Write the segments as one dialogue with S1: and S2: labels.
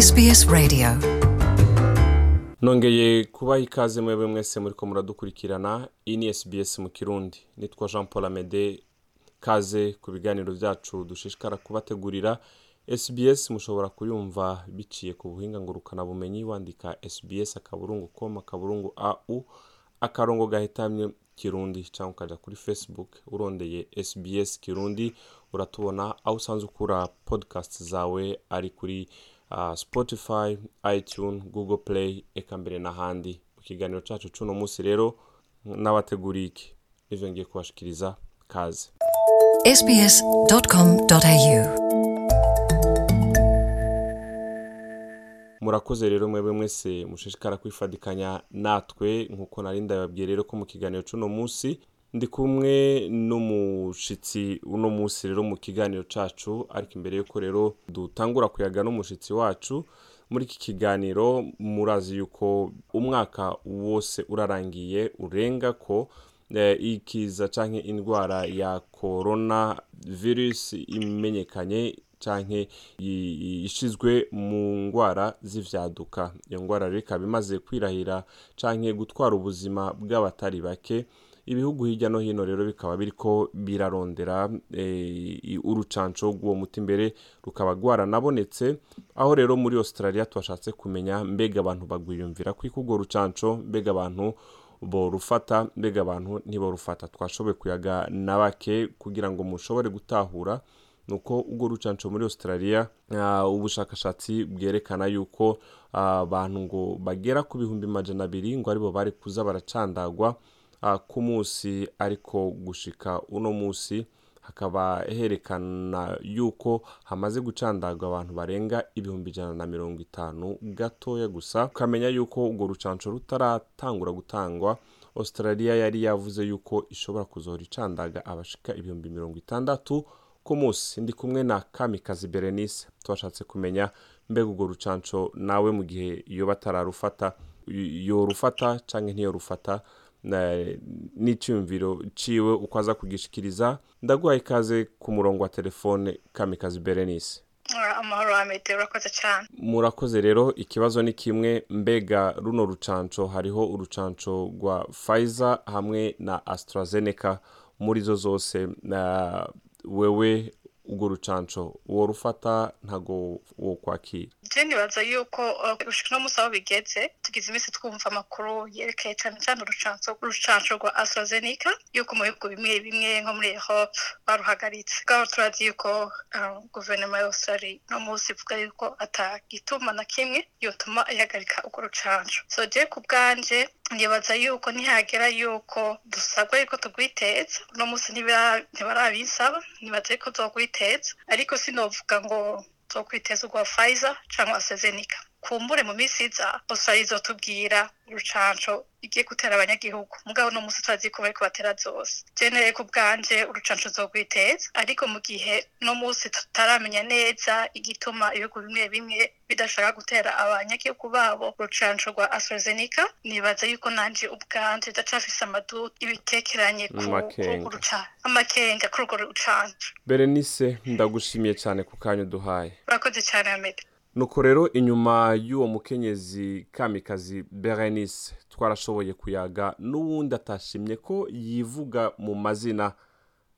S1: SBS Radio.
S2: Nongeye kubaha ikaze mwebwe mwese muriko muradukurikirana iyi ni sbs mu kirundi. Nitwa jean paul amede kaze ku biganiro byacu dushishikara kubategurira. Sbs mushobora kuyumva biciye ku buhinga ngurukanabumenyi wandika sbs akaburungu com akaburungu au akarongo gahitamye kirundi cyangwa ukaja kuri facebook urondeye sbs kirundi uratubona aho usanzwe ukura podcast zawe ari kuri spotify itunes google play eka mbere n'ahandi. Mu kiganiro cyacu c'uno munsi rero n'abateguriye iki? Ivyo ngiye kubashikiriza. Kaze.
S1: sbs.com.au
S2: murakoze rero mwebwe mwese mushishikara kwifadikanya natwe nk'uko nari ndababwiye rero ko mu kiganiro c'uno munsi ndi kumwe n'umushitsi uno munsi rero mu kiganiro cacu ariko imbere yuko rero dutangura kuyaga n'umushitsi wacu muri iki kiganiro murazi yuko umwaka wose urarangiye urenga ko eh, ikiza canke indwara ya corona virus imenyekanye canke i- ishizwe mu ngwara z'ivyaduka. Iyo ngwara rero ikaba imaze kwirahira canke gutwara ubuzima bw'abatari bake ibihugu hirya no hino rero bikaba biriko birarondera eh, urucanco rw'uwo muti imbere rukaba rwaranabonetse aho rero muri australia twashatse kumenya mbega abantu bagwiyumvira kwiko urwo rucanco mbega abantu borufata mbega abantu ntiborufata. Twashoboye kuyaga na bake kugira ngo mushobore gutahura nuko urwo rucanco muri australia uh, ubushakashatsi bwerekana yuko ah, abantu ngo bagera ku bihumbi majana abiri ngo ari bo bari kuza baracandagwa uh, ku munsi ariko gushika uno munsi hakaba herekana yuko hamaze gucandagwa abantu barenga ibihumbi ijana na mirongo itanu gatoya gusa. Ukamenya yuko urwo rucanco rutaratangura gutangwa australia yari yavuze yuko ishobora kuzohora icandaga abashika ibihumbi mirongo itandatu ku munsi. Ndi kumwe na kamikazi berenice. Twashatse kumenya mbega urwo rucanco nawe mu gihe iyo batararufata yorufata canke ntiyorufata. N'icyumviro ciwe uko aza kugishikiriza. Ndaguha ikaze ku murongo wa telefone kamikazi berenice.
S3: Ora, amahoro amede urakoze cyane.
S2: Murakoze rero ikibazo ni kimwe. Mbega runo rucanco hariho urucanco rwa Pfizer hamwe na AstraZeneca. Muri zo zose na wewe urwo rucanco. Uwo rufata ntago wo kwakira
S3: je nibaza yuko uh, gushika no musi aho bigeze tugize iminsi twumva amakuru yerekeye cyane cyane urucanco urucanco rwa AstraZeneca yuko mu bihugu bimwe bimwe nko muri Europe baruhagaritse. Bwabo turazi yuko uh, guverinoma ya Australia no munsi ivuga yuko atagituma na kimwe yotuma ihagarika urwo rucanco. So je ku bwanje nibaza yuko ntihagera yuko dusabwa yuko tugwiteza. Uno munsi ntibarabisaba nibaza yuko tuzogwiteza. Ariko sinovuga ngo zokwiteza urwa Pfizer cyangwa AstraZeneca. Kumbure mu minsi iza Australia izotubwira urucanco igiye gutera abanyagihugu. Mugabo no munsi turazi ko bariko batera zose. Jenere ku bwanje urucanco zogwiteza ariko mu gihe no munsi tutaramenya neza igituma ibihugu bimwe bimwe bidashaka gutera abanyagihugu babo urucanco rwa AstraZeneca nibaza yuko nanje ubwanje ndacafise amaduta ibitekeranye
S2: amakenga.
S3: kuri urwo rucanco.
S2: Berenice ndagushimiye cyane ku kanya uduhaye.
S3: Urakoze cyane Amede
S2: nuko rero inyuma y'uwo mukenyezi kamikazi berenice twarashoboye kuyaga n'uwundi atashimye ko yivuga mu mazina.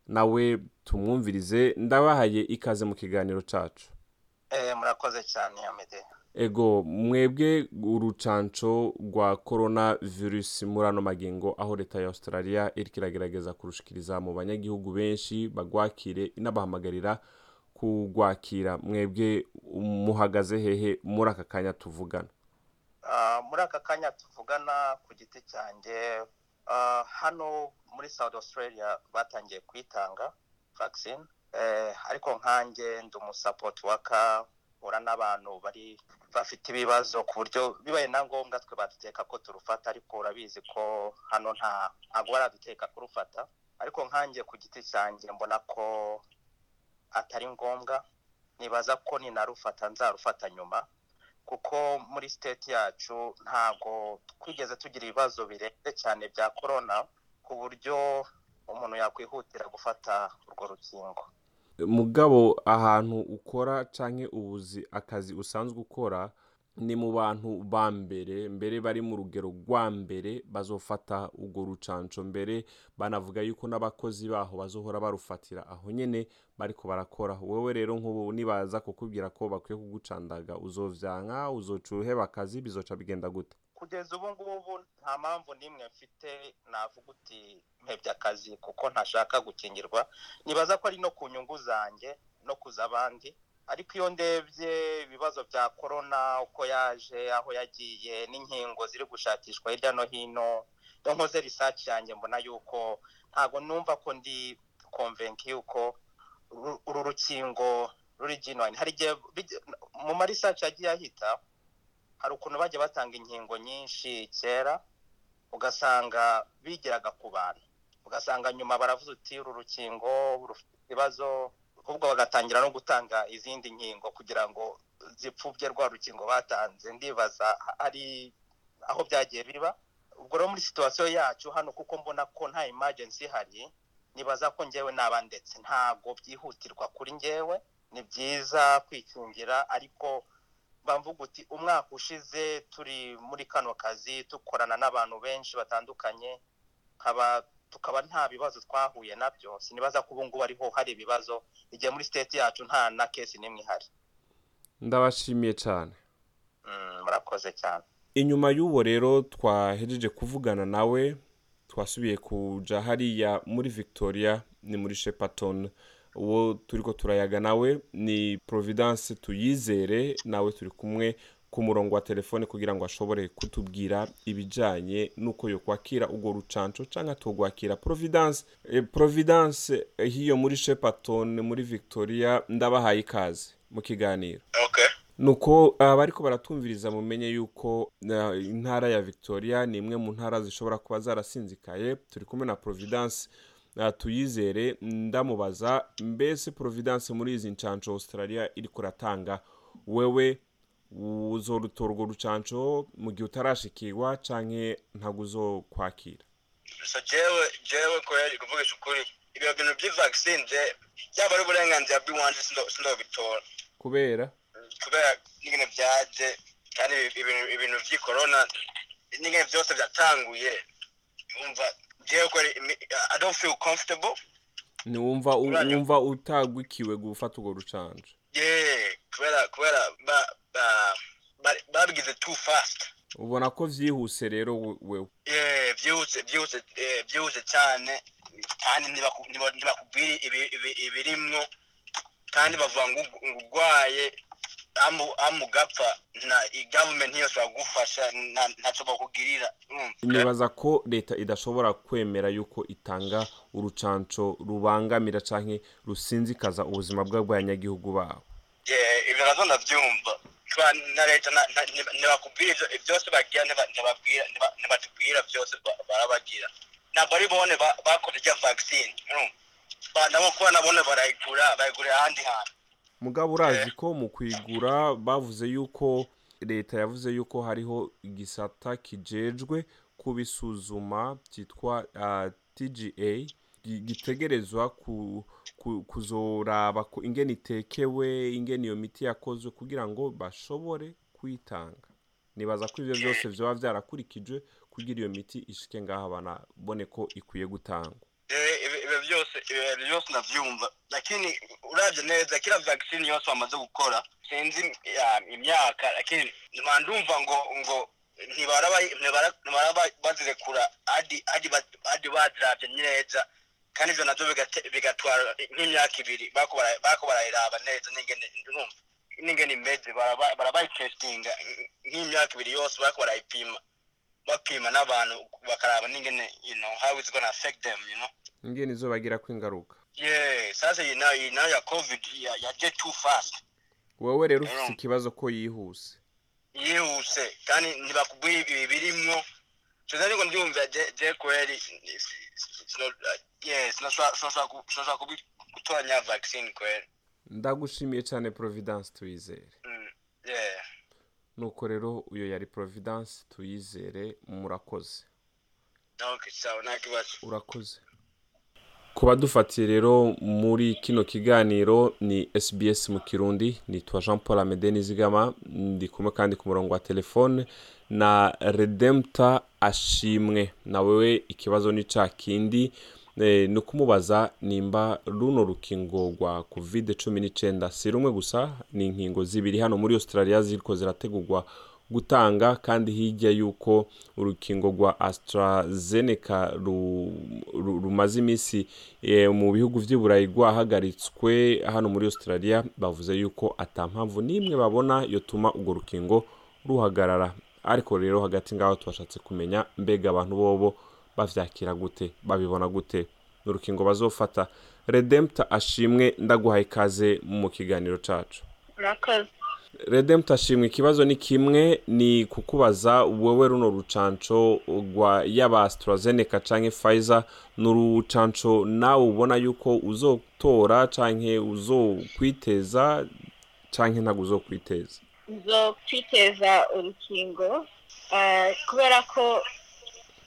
S2: Nawe tumwumvirize ndabahaye ikaze mu kiganiro cacu.
S4: Eh, murakoze cyane amede
S2: ego mwebwe urucanco rwa corona virus muri ano magingo aho leta ya australia iriko iragerageza kurushikiriza mu banyagihugu benshi bagwakire inabahamagarira kugwakira. Mwebwe muhagaze hehe muri aka kanya tuvugana?
S4: Ah, muri aka kanya tuvugana ku giti cyanjye. Ah, hano muri south australia batangiye kwitanga vaccine. Eh, ariko nkanjye ndi umusapoti waka ura n'abantu bari bafite ibibazo ku buryo bibaye na ngombwa twe baduteka ko turufata ariko urabizi ko hano nta ntabwo baraduteka kurufata. Ariko nkanjye ku giti cyanjye mbona ko atari ngombwa nibaza ko ninarufata nzarufata nyuma kuko muri state yacu ntabwo twigeze tugira ibibazo birenze cyane bya korona ku buryo umuntu yakwihutira gufata urwo rukingo.
S2: Mugabo ahantu ukora canke ubuzi akazi usanzwe ukora ni mu bantu ba mbere mbere bari mu rugero rwa mbere bazofata urwo rucanco. Mbere banavuga yuko n'abakozi baho bazohora barufatira aho nyene bariko barakora. Wewe rero nk'ubu nibaza kukubwira ko bakwiye kugucandaga uzovyanka uzoca uheba akazi bizoca bigenda gute?
S4: Kugeza ubu ngubu nta mpamvu n'imwe mfite navuga uti mpebye akazi kuko ntashaka gukingirwa. Nibaza ko ari no ku nyungu zanjye no kuza abandi. Ariko iyo ndebye ibibazo bya korona uko yaje aho yagiye n'inkingo ziri gushakishwa hirya no hino iyo nkoze risaci yanjye mbona yuko ntabwo numva ko ndi konvenki yuko uru- rukingo ruri genuine. Hari igihe mu marisaci yagiye ahita hari ukuntu bajya batanga inkingo nyinshi kera ugasanga bigeraga ku bantu. Ugasanga nyuma baravuze uti uru rukingo rufite ikibazo. Ahubwo bagatangira no gutanga izindi nkingo kugira ngo zipfubye rwa rukingo batanze. Ndibaza hari aho byagiye biba. Ubwo rero muri situwasiyo yacu hano kuko mbona ko nta emergency ihari nibaza ko ngewe naba ndetse. Ntabwo byihutirwa kuri ngewe ni byiza kwikingira ariko mvuga uti umwaka ushize turi muri kano kazi dukorana n'abantu benshi batandukanye nkaba tukaba nta bibazo twahuye na byo. Sinibaza ko ubu ngubu ariho hari ibibazo. Igihe muri siteti yacu nta na kesi n'imwe ihari.
S2: Ndabashimiye cyane.
S4: Mm, murakoze cyane.
S2: Inyuma y'uwo rero twahejeje kuvugana nawe twasubiye kuja hariya muri victoria ni muri shepaton uwo turiko turayaga nawe ni providence tuyizere nawe turi kumwe. Ku murongo wa telefone kugira ngo ashobore kutubwira ibijanye n'uko yo kwakira urwo rucanco canke atogwakira providence. Eh, providence eh, hiyo muri shepaton muri victoria ndabahaye ikaze mu kiganiro.
S1: Okay
S2: nuko abariko baratumviriza mumenye yuko uh, intara ya victoria ni imwe mu ntara zishobora kuba zarasinzikaye. Turi kumwe na providence. Uh, tuyizere ndamubaza mbese providence muri izi ncanco australia iri kuratanga? Wewe uzorutora urwo rucanco mu gihe utarashikirwa canke ntabwo uzokwakira.
S1: So jewe jewe kweli kuvugisha ukuri ibyo bintu by'ivaccine je byaba ari uburenganzira bw'iwanje sindo- sindobitora.
S2: Kubera?
S1: Kubera n'ibintu byaje kandi ibi- ibintu ibintu by'i corona n'ibintu byose byatanguye umva jewe imi- i don't feel comfortable.
S2: Ntiwumva u-
S1: Uranyumva?
S2: wumva utagwikiwe gufata urwo rucanco.
S1: Yeah kubera kubera ba- too fast.
S2: Ubona ko vyihuse rero we- wewe
S1: Yeah, byihuse byihuse eh, byihuse cyane kandi ntibaku- ntiba- ntibakubwira ibi- ibi- ibirimwo kandi bavuga ngo urwaye amu- amu ugapfa na gavumenti yose bagufasha nta- ntacyo bakugirira
S2: nibaza ko leta idashobora kwemera yuko itanga urucanco rubangamira canke rusinzikaza ubuzima bw'abanyagihugu babo.
S1: Yeah, ibyo na zo ndabyumva na leta ntibakubwira byose bagira ntibatubwira byose ba- barabagira. Ntabwo ari bone ba- bakoze urumva? Ba- nabo kuba nabone barayigura bayigurira ahandi hantu.
S2: Mugabo urazi ko mu kwigura bavuze yuko leta yavuze yuko hariho igisata kijejwe kubisuzuma cyitwa ah, tga gitegerezwa ku, ku, kuzoraba ingene itekewe ingene iyo miti yakozwe kugira ngo bashobore kuyitanga nibaza ko ivyo byose vyoba vyarakurikijwe kugira iyo miti ishike ngaha banabone ko ikwiye gutangwa.
S1: Eh, ibi- ibyo byose ibyo byose ndabyumva lakini uravye neza kila vaccine yose bamaze gukora sinzi ya, imyaka lakini ndumva ngo ngo ntibaraba ntibara- ntibaraba bazirekura hadi ba- hadi baziravye neza. Kandi navyo bigate- bigatwara nk'imyaka ibiri. Bako bara- bako barayiraba neza n'ingene imeze baraba- barabayitestinga nk'imyaka ibiri yose bako barayipima bapima n'abantu bakaraba n'ingene you know how it's gonna affect them you know?
S2: Ingene izobagirako ingaruka
S1: yeah sasa iyi na yo na yo ya covid ya- yaje too fast.
S2: Wewe rero
S1: Rero.
S2: ikibazo ko yihuse.
S1: Yihuse kandi ntibakubwira ibi birimwo tuza ariko ndyumva je je yeah sinashobora gutoranya vaccine kweli
S2: ndagushimiye cyane providence tuyizere.
S1: Mm,
S2: nuko rero uyo yari providence tuyizere murakoze. Urakoze. Ku badufatiye rero muri kino kiganiro ni SBS mu kirundi nitwa Jean Paul Amede Nizigama ndi kumwe kandi ku murongo wa telefone na Redempta Ashimwe. Na wewe ikibazo ni ca kindi ni ukumubaza nimba runo rukingo rwa covid cumi n'icyenda si rumwe gusa ni inkingo zibiri. Hano muri Australia ziriko zirategurwa gutanga kandi hirya y'uko urukingo rwa AstraZeneca ru- ru- rumaze iminsi eh, mu bihugu by'i Burayi rwahagaritswe hano muri Australia bavuze yuko ata mpamvu n'imwe babona yotuma urwo rukingo ruhagarara. Ariko rero hagati ngaho twashatse kumenya mbega abantu bobo bavyakira gute babibona gute? Ni urukingo bazofata. Redempta ashimwe ndaguhaye ikaze mu kiganiro
S3: murakoze
S2: Redempta ashimwe ikibazo ni kimwe ni kukubaza wowe runo rucanco rwa yaba AstraZeneca canke Pfizer ni urucanco nawe ubona yuko uzotora canke uzokwiteza canke ntabwo uzokwiteza?
S5: Zo kwiteza urukingo ah, kubera ko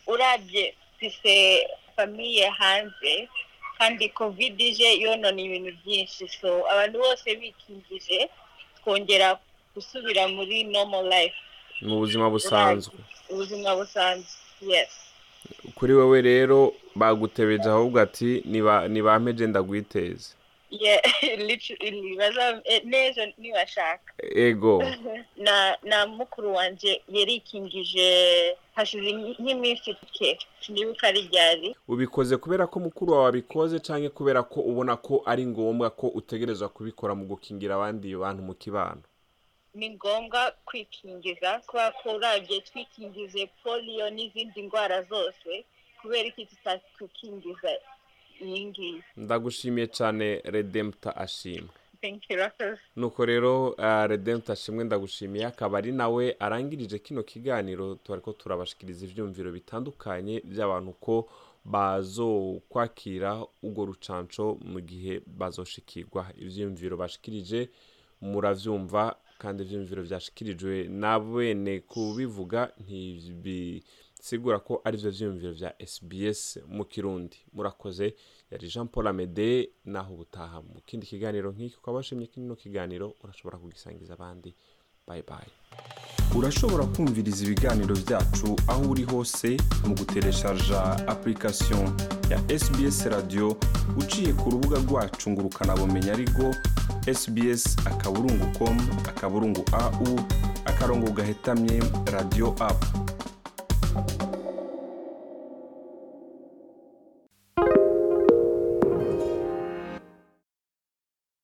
S5: urabye mfise famiye hanze kandi covid ije yonona ibintu byinshi. So abantu bose bikingije twongera gusubira muri normal life.
S2: Mu buzima busanzwe.
S5: Ubuzima busanzwe yes.
S2: Kuri wowe rero bagutebeje ahubwo ati "Niba- nibampeje ndagwiteze.
S5: Yeah literally baza eh, neza nibashaka.
S2: Ego.
S5: Na na mukuru wanje yarikingije hashize nk'iminsi ike sinibuka ari ryari.
S2: Ubikoze kubera ko mukuru wawe abikoze canke kubera ko ubona ko ari ngombwa ko utegerezwa kubikora mu gukingira abandi bantu mu kibano?
S5: Ni ngombwa kwikingiza kubera ko urabye twikingize polio n'izindi ndwara zose kubera iki tutakwikingiza? Iyi ngiyi.
S2: Ndagushimiye cane redempta ashimwe. Nuko rero uh, redempta ashimwe ndagushimiye akaba ari nawe arangirije kino kiganiro. Twariko turabashikiriza ivyumviro bitandukanye by'abantu ko bazokwakira urwo rucanco mu gihe bazoshikirwa. Ivyumviro bashikirije muravyumva kandi ivyumviro vyashikirijwe na bene kubivuga ntibisigura ko ari vyo vyumviro vya SBS mu kirundi. Murakoze yari Jean Paul Amede naho ubutaha mu kindi kiganiro nk'iki. Ukaba washimye kino kiganiro urashobora kugisangiza abandi. Bye bye. Urashobora kumviriza ibiganiro byacu aho uri hose mu gutereshaja application ya SBS radio. Uciye ku rubuga rwacu ngo ukanabumenya ariko sbs akaburungu com akaburungu au akarongo gahetamye radio app.